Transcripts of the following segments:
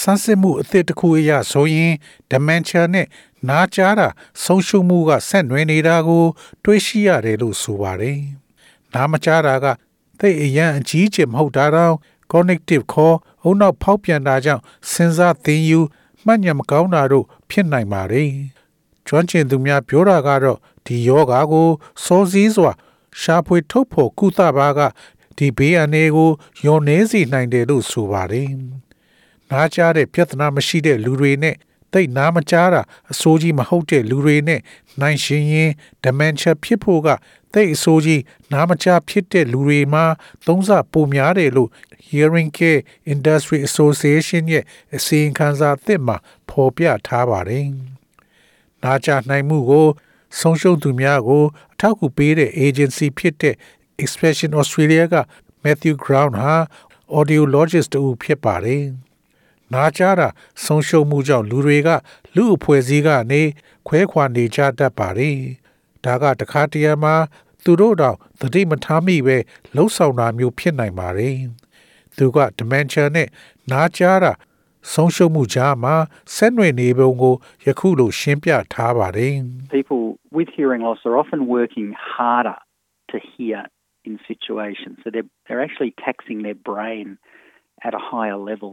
ဆန်းစစ်မှုအသစ်တစ်ခုအရဆိုရင် dementia နဲ့နားကြားတာဆုံးရှုံးမှုကဆက်နွယ်နေတာကို တွေးရှိရတယ်လို့ဆိုပါတယ်။နားမကြားတာကသိအရန်အကြီးကျယ်မဟုတ်တာတော့ cognitive ခေါ်အုံနောက်ဖောက်ပြန်တာကြောင့်စဉ်းစားသင်ယူမှတ်ဉာဏ်မကောင်းတာတို့ဖြစ်နိုင်ပါတယ်။ကျွမ်းကျင်သူများပြောတာကတော့ဒီယောဂါကိုစောစည်းစွာ ရှာဖွေထုတ်ဖို့ကုသပါကဒီဘေးအန္တရာယ်ကိုယုံနေစေနိုင်တယ်လို့ဆိုပါတယ်။ နားကြားတဲ့ပြဿနာမရှိတဲ့လူတွေနဲ့တိတ်နားမကြားတာအစိုးကြီးမဟုတ်တဲ့လူတွေနဲ့နိုင်ရှင်ရင် dementia ဖြစ်ဖို့ကတိတ်အစိုးကြီးနားမကြားဖြစ်တဲ့လူတွေမှာသုံးဆပိုများတယ်လို့ Hearing Care Industry Association ရဲ့အစီရင်ခံစာသစ်မှာဖော်ပြထားပါတယ်။နားကြားနိုင်မှုကို ဆုံးရှုံးသူများကိုအထောက်အကူပေးတဲ့ agency ဖြစ်တဲ့ Expression Australia က Matthew Ground ဟာ audiologist တူဖြစ်ပါတယ်။ နားကြားတာဆုံးရှုံးမှုကြောင့်လူတွေကလူအဖွဲ့အစည်းကနေခွဲခွာနေကြတတ်ပါတယ်။ဒါကတခါတရံမှာသူတို့တော့သတိမထားမိပဲလှုပ်ဆောင်တာမျိုးဖြစ်နိုင်ပါတယ်။သူက dementia နဲ့နားကြားတာဆုံးရှုံးမှုကြားမှာဆက်နွယ်နေပုံကိုယခုလိုရှင်းပြထားပါတယ်။ People with hearing loss are often working harder to hear in situations. So they're, they're actually taxing their brain at a higher level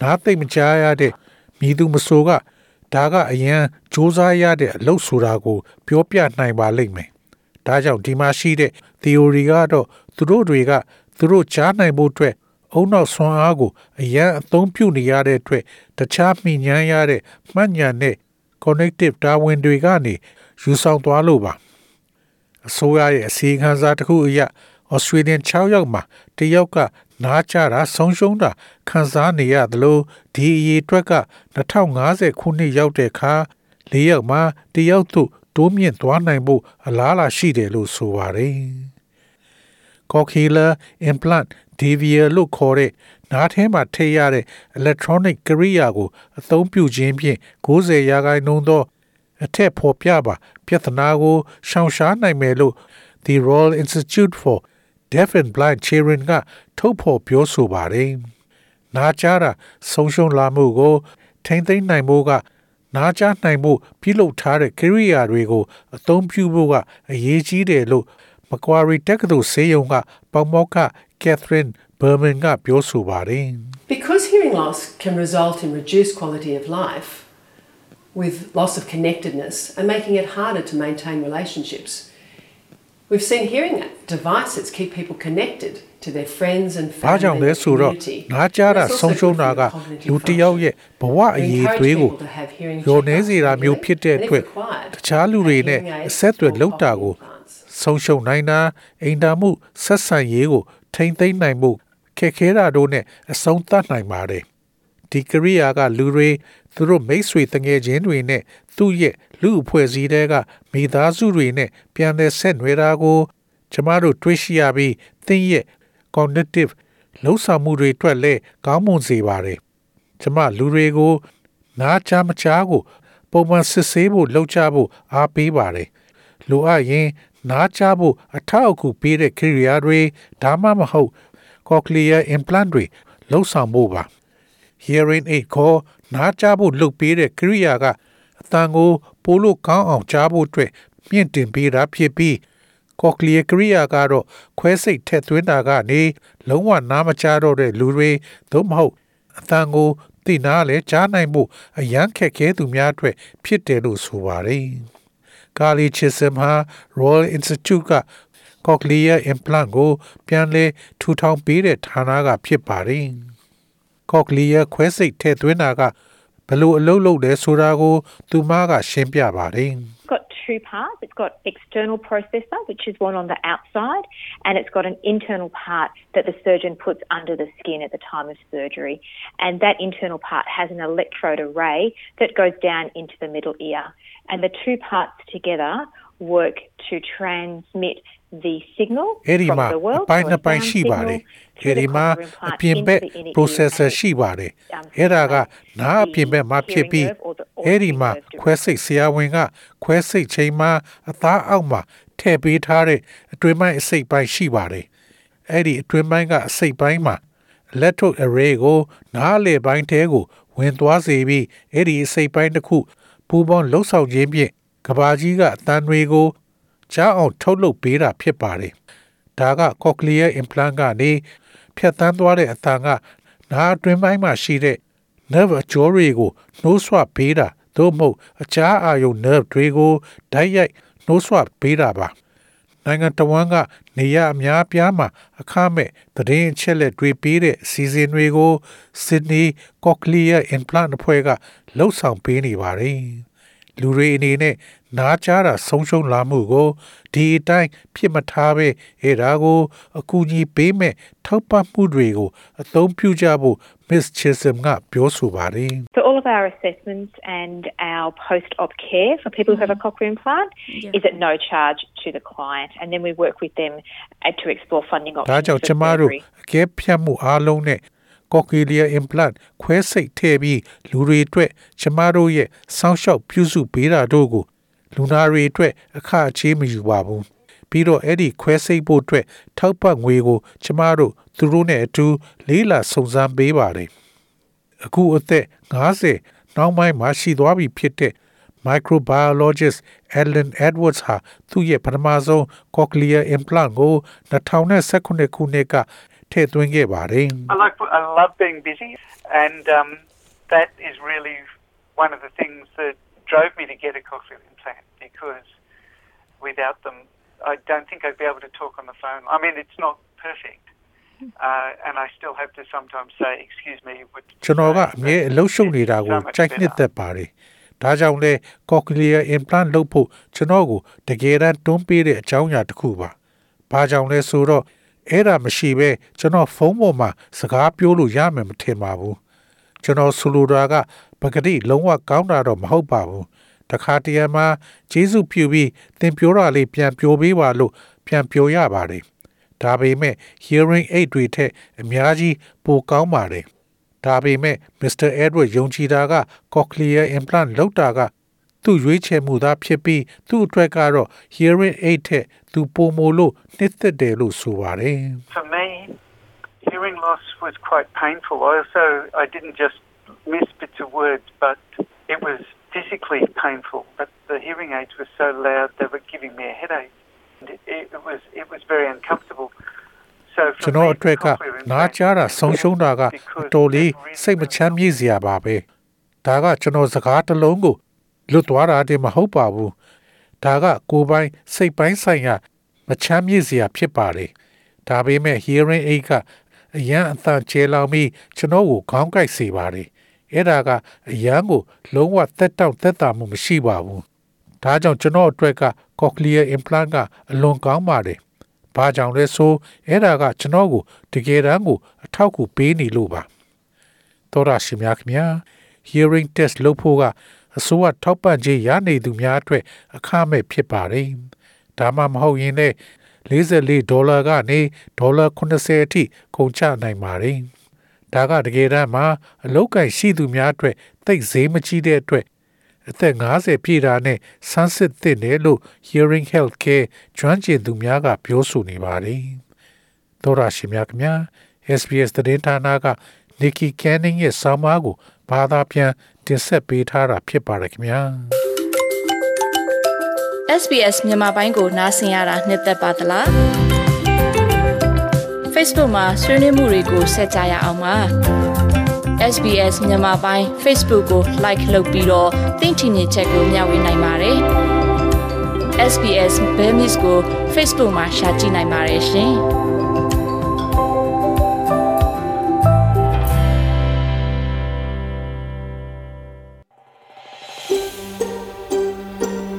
နားသိမ့်မကြားရတဲ့မိသူမဆိုကဒါကအရန်စူးစမ်းရတဲ့အလုပ်ဆိုတာကို ပြောပြနိုင်ပါလိမ့်မယ်။ဒါကြောင့်ဒီမှာရှိတဲ့ theory ကတော့သူတို့တွေကသူတို့ကြားနိုင်ဖို့အတွက်အုံနောက်ဆွမ်းအားကိုအရန်အသုံးပြုနေရတဲ့အတွက်တခြားမိညာရတဲ့မှတ်ဉာဏ်နဲ့ connective တာဝန်တွေကနေယူဆောင်သွားလို့ပါအစိုးရရဲ့အစီအခံစာတစ်ခုအရ Australian 6ယောက်မှာတစ်ယောက်ကနားကြတာဆုံးရှုံးတာခံစားနေရသလိုဒီအရေးအတွက်က2050ခုနှစ်ရောက်တဲ့အခါ၄ယောက်မှာတစ်ယောက်သို့တိုးမြင့်သွားနိုင်ဖို့အလားအလာရှိတယ်လို့ဆိုပါတယ်။ cochlear implant DVR လို့ခေါ်တဲ့နားထဲမှာထည့်ရတဲ့ electronic ကိရိယာကို အသုံးပြုခြင်းဖြင့်90ရာခိုင်နှုန်းသောအထက်ဖော်ပြပါ ပြဿနာကိုရှောင်ရှားနိုင်မယ်လို့ The Royal Institute for Deaf and Blind Children ကထုတ်ဖော်ပြောဆိုပါတယ်။နားကြားတာဆုံးရှုံးလာမှုကိုထိမ့်သိမ်းနိုင်ဖို့ကနားကြားနိုင်မှုပြုလုပ်ထားတဲ့ကိရိယာတွေကိုအသုံးပြုဖို့ကအရေးကြီးတယ်လို့ Macquarie တက္ကသိုလ်ဆေးရုံကပေါမောက္ခ Catherine Berman ကပြောဆိုပါတယ်။ Because hearing loss can result in reduced quality of life with loss of connectedness and making it harder to maintain relationships. We've seen hearing devices keep people connected to their friends and ဘာ family ကြောင့်လဲ and ဆိုတော့ community. နားကြားတာ It's also ဆုံးရှုံး good တာ for က your cognitive လူတစ်ယောက်ရဲ့ဘဝအ We ရေး encourage သွေးကို people to have hearing ရောနေ checkups စေတာမျိုး regularly ဖြစ်တဲ့ and if အတွက် required, တခြားလူတွေနဲ့ hearing aids အဆက်အသွယ် or လုပ်တာကို cochlear implants. ဆုံးရှုံးနိုင်တာအိမ်တာမှုဆက်ဆံရေးကိုထိမ့်သိမ်းနိုင်မှုခက်ခဲတာတို့နဲ့အဆုံးသတ်နိုင်ပါတယ် ဒီကရိယာကလူတွေသူတို့မိတ်ဆွေတငယ်ချင်းတွေနဲ့သူ့ရဲ့လူအဖွဲ့အစည်းတွေကမိသားစုတွေနဲ့ပြန်လည်ဆက်နွယ်တာကိုကျမတို့တွေ့ရှိရပြီးသင်ရဲ့ cognitive လှုပ်ဆောင်မှုတွေအတွက်လည်းကောင်းမွန်စေပါတယ်ကျမလူတွေကို နားချမချားကို ပုံမှန်စစ်ဆေးဖို့လှုပ်ချဖို့အားပေးပါတယ်လိုအပ်ရင်နားချဖို့အထောက်အကူပေးတဲ့ကိရိယာတွေဒါမှမဟုတ် cochlear implant တွေလှုပ်ဆောင်ဖို့ပါ hearing aid ကိုနားချဖို့လုပ်ပေးတဲ့ကိရိယာကအတန်ကိုပိုလို့ကောင်းအောင်ကြားဖို့အတွက်မြင့်တင်ပေးတာဖြစ်ပြီး cochlear ကိရိယာကတော့ခွဲစိတ်ထည့်သွင်းတာကနေလုံးဝနားမချတော့တဲ့လူတွေသို့မဟုတ်အတန်ကိုသိနာလည်းကြားနိုင်ဖို့အရန်ခက်ခဲသူများအတွက်ဖြစ်တယ်လို့ဆိုပါတယ်။ကာလီချစ်စမ်ဟာ Royal Institute က cochlear implant ကိုပြန်လဲထူထောင်ပေးတဲ့ဌာနကဖြစ်ပါတယ်။ cochlear ခွဲစိတ်ထည့်သွင်းတာကဘယ်လိုအလုပ်လုပ်လဲဆိုတာကို သူမကရှင်းပြပါတယ်။ got two parts. It's got external processor, which is one on the outside, and it's got an internal part that the surgeon puts under the skin at the time of surgery. And that internal part has an electrode array that goes down into the middle ear. And the two parts together work to transmit the signal အဲ့ဒီ from မှာ the အ world ပိုင်း to နှစ် a ပိုင်း sound ရှိပါ signal တယ် to အဲ့ the ဒီမှာ cochlear အ implant ပြင်ဘက် into the inner ear processor and ရှိပါတယ် um, အဲ့ဒါက stimulate နားအပြင်ဘက်မှာဖြစ်ပြီး the hearing nerve or the အဲ့ဒီ auditory မှာ nerve ခွဲစိတ်ဆရာဝန်ကခွဲစိတ်ချိန်မှာအသားအောက်မှာထည့်ပေးထားတဲ့အတွင်းပိုင်းအစိတ်ပိုင်းရှိပါတယ်အဲ့ဒီအတွင်းပိုင်းကအစိတ်ပိုင်းမှာ electrode array ကိုနားလေပိုင်းထဲကို ဝင်သွားစေပြီးအဲ့ဒီအစိတ်ပိုင်းတစ်ခုပူပေါင်းလှုပ်ဆောင်ခြင်းဖြင့် ကဘာကြီးကအတန်တွေကိုကြားအောင်ထုတ်လုပ်ပေးတာဖြစ်ပါတယ်ဒါက cochlear implant ကနေဖြတ်တန်းသွားတဲ့အတန်ကနားအတွင်းပိုင်းမှာရှိတဲ့ nerve အကျော်တွေကိုနှိုးဆွပေးတာသို့မဟုတ်အခြားအာယုံ nerve တွေကိုဓာတ်ရိုက်နှိုးဆွပေးတာပါနိုင်ငံတော်ဝန်ကနေရအများပြားမှာအခမဲ့သတင်းအချက်လက်တွေပေးတဲ့စီစဉ်တွေကို Sydney Cochlear Implant အဖွဲ့ကလှုပ်ဆောင်ပေးနေပါတယ် လူတွေအနေနဲ့နားကြားတာဆုံးရှုံးလာမှုကိုဒီအတိုင်းဖြစ်မထားပဲအဲ့ဒါကိုအကူအညီပေးမဲ့ထောက်ပံ့မှုတွေကိုအသုံးပြုကြဖို့ Miss Chisholm ကပြောဆိုပါတယ် So all of our assessments and our post-op care for people who have a cochlear implant is at no charge to the client, and then we work with them uh, to explore funding ဒါ options ကြောင့် for ကျမတို့ surgery. အကဲဖြတ်မှုအားလုံးနဲ့ cochlear implant ခွဲစိတ်ထည့်ပြီးလူတွေအတွက်ကျမတို့ရဲ့စောင့်ရှောက်ပြုစုပေးတာတို့ကို လူနာတွေအတွက်အခအချေးမယူပါဘူးပြီးတော့အဲ့ဒီခွဲစိတ်ဖို့အတွက်ထောက်ပံ့ငွေကို ကျမတို့သူတို့နဲ့အတူလေးလာစုံစမ်းပေးပါတယ်အခုအသက်50နောက်ပိုင်းမှာရှိသွားပြီဖြစ်တဲ့ microbiologist Ellen Edwards ဟာသူ့ရဲ့ပထမဆုံး cochlear implant ကို2019ခုနှစ်က ထည့်သွင်းခဲ့ပါတယ် I like I love being busy, and um, that is really one of the things that drove me to get a cochlear implant because without them, I don't think I'd be able to talk on the phone. I mean, it's not perfect, uh, and I still have to sometimes say, "Excuse me." What did you ကျွန်တော်က say?" အမြဲအလုပ်ရှုပ်နေတာကို So much ကြိုက်နှစ် better. သက်ပါတယ်။ဒါကြောင့်လဲ cochlear implant လုပ်ဖို့ကျွန်တော်ကိုတကယ်တမ်းတွန်းပေးတဲ့အကြောင်းအရာတစ်ခုပါ။ဘာကြောင့်လဲဆိုတော့ အဲ့ဒါမရှိပဲကျွန်တော်ဖုန်းပေါ်မှာစကားပြောလို့ရမယ်မထင်ပါဘူး။ကျွန်တော်ဆိုလိုတာကပကတိလုံးဝကောင်းတာတော့မဟုတ်ပါဘူး။တခါတရံမှာဂျေစုပြုပြီးသင်ပြောတာလေးပြန်ပြောပေးပါလို့ပြန်ပြောရပါတယ်။ဒါပေမဲ့ hearing aid တွေထက်အများကြီးပိုကောင်းပါတယ်။ဒါပေမဲ့ Mr. Edward ယုံကြည်တာက cochlear implant လောက်တာက သူ့ရွေးချယ်မှုသားဖြစ်ပြီးသူ့အတွက်ကတော့ hearing aid ထက်သူပိုမိုလို့နှစ်သက်တယ်လို့ဆိုပါတယ် For me, hearing loss was quite painful. I also I didn't just miss bits of words, but it was physically painful. But the hearing aids were so loud they were giving me a headache. And it, it was it was very uncomfortable. So ကျွ for န်တော် me, အတွက်က cochlear နား implant ကြားတာဆုံးရှုံးတာက because အတော်လေး it really, စိတ်မ really ချမ်းမြေ့စရာပါပဲဒါကကျွန်တော်စကားတစ်လုံးကို လွတ်သွားတာတည်းမဟုတ်ပါဘူးဒါကကိုယ်ပိုင်စိတ်ပိုင်းဆိုင်ရာမချမ်းမြေ့စရာဖြစ်ပါတယ်ဒါပေမဲ့ hearing aid ကအရန်အသံကျဲလောင်ပြီးကျွန်တော်ကိုခေါင်းကိုက်စေပါတယ်အဲ့ဒါကအရန်ကိုလုံးဝသက်တောင့်သက်သာမှုမရှိပါဘူးဒါကြောင့်ကျွန်တော်အတွက်က cochlear implant ကအလွန်ကောင်းပါတယ်။ဘာကြောင့်လဲဆိုအဲ့ဒါကကျွန်တော်ကိုတကယ်တမ်းကိုအထောက်အကူပေးနေလို့ပါ။သောရရှိမြခင်ဗျာ hearing test လုပ်ဖို့က အစိုးရထောက်ပံ့ခြင်းရနေသူများအတွက်အခမဲ့ဖြစ်ပါတယ်။ဒါမှမဟုတ်ရင်လည်း44ဒေါ်လာကနေဒေါ်လာ80အထိကုန်ချနိုင်ပါတယ်။ဒါကတကယ်တမ်းမှာအလောက်ကန်ရှိသူများအတွက်သိပ်ဈေးမကြီးတဲ့အတွက်အသက်50ပြည့်တာနဲ့ဆန်းစစ်သင့်တယ်လို့ Hearing Health Care ကျွမ်းကျင်သူများကပြောဆိုနေပါတယ်။သောရရှိမြခင်ဗျာ SBS သတင်းဌာနက Nikki Canning ရဲ့ဆောင်းပါးကို ဘာသာပြန်တင်ဆက်ပေးထားတာဖြစ်ပါတယ်ခင်ဗျာ SBS မြန်မာပိုင်းကိုနားဆင်ရတာနှစ်သက်ပါတလား Facebook မှာဆွေးနွေးမှုတွေကိုဆက်ကြရအောင်ပါ SBS မြန်မာပိုင်း Facebook ကို like လုပ်ပြီးတော့သင်ချင်တဲ့ချက်ကိုမျှဝေနိုင်ပါတယ်။ SBS Bemis ကို Facebook မှာ share ကြည့်နိုင်ပါတယ်ရှင်။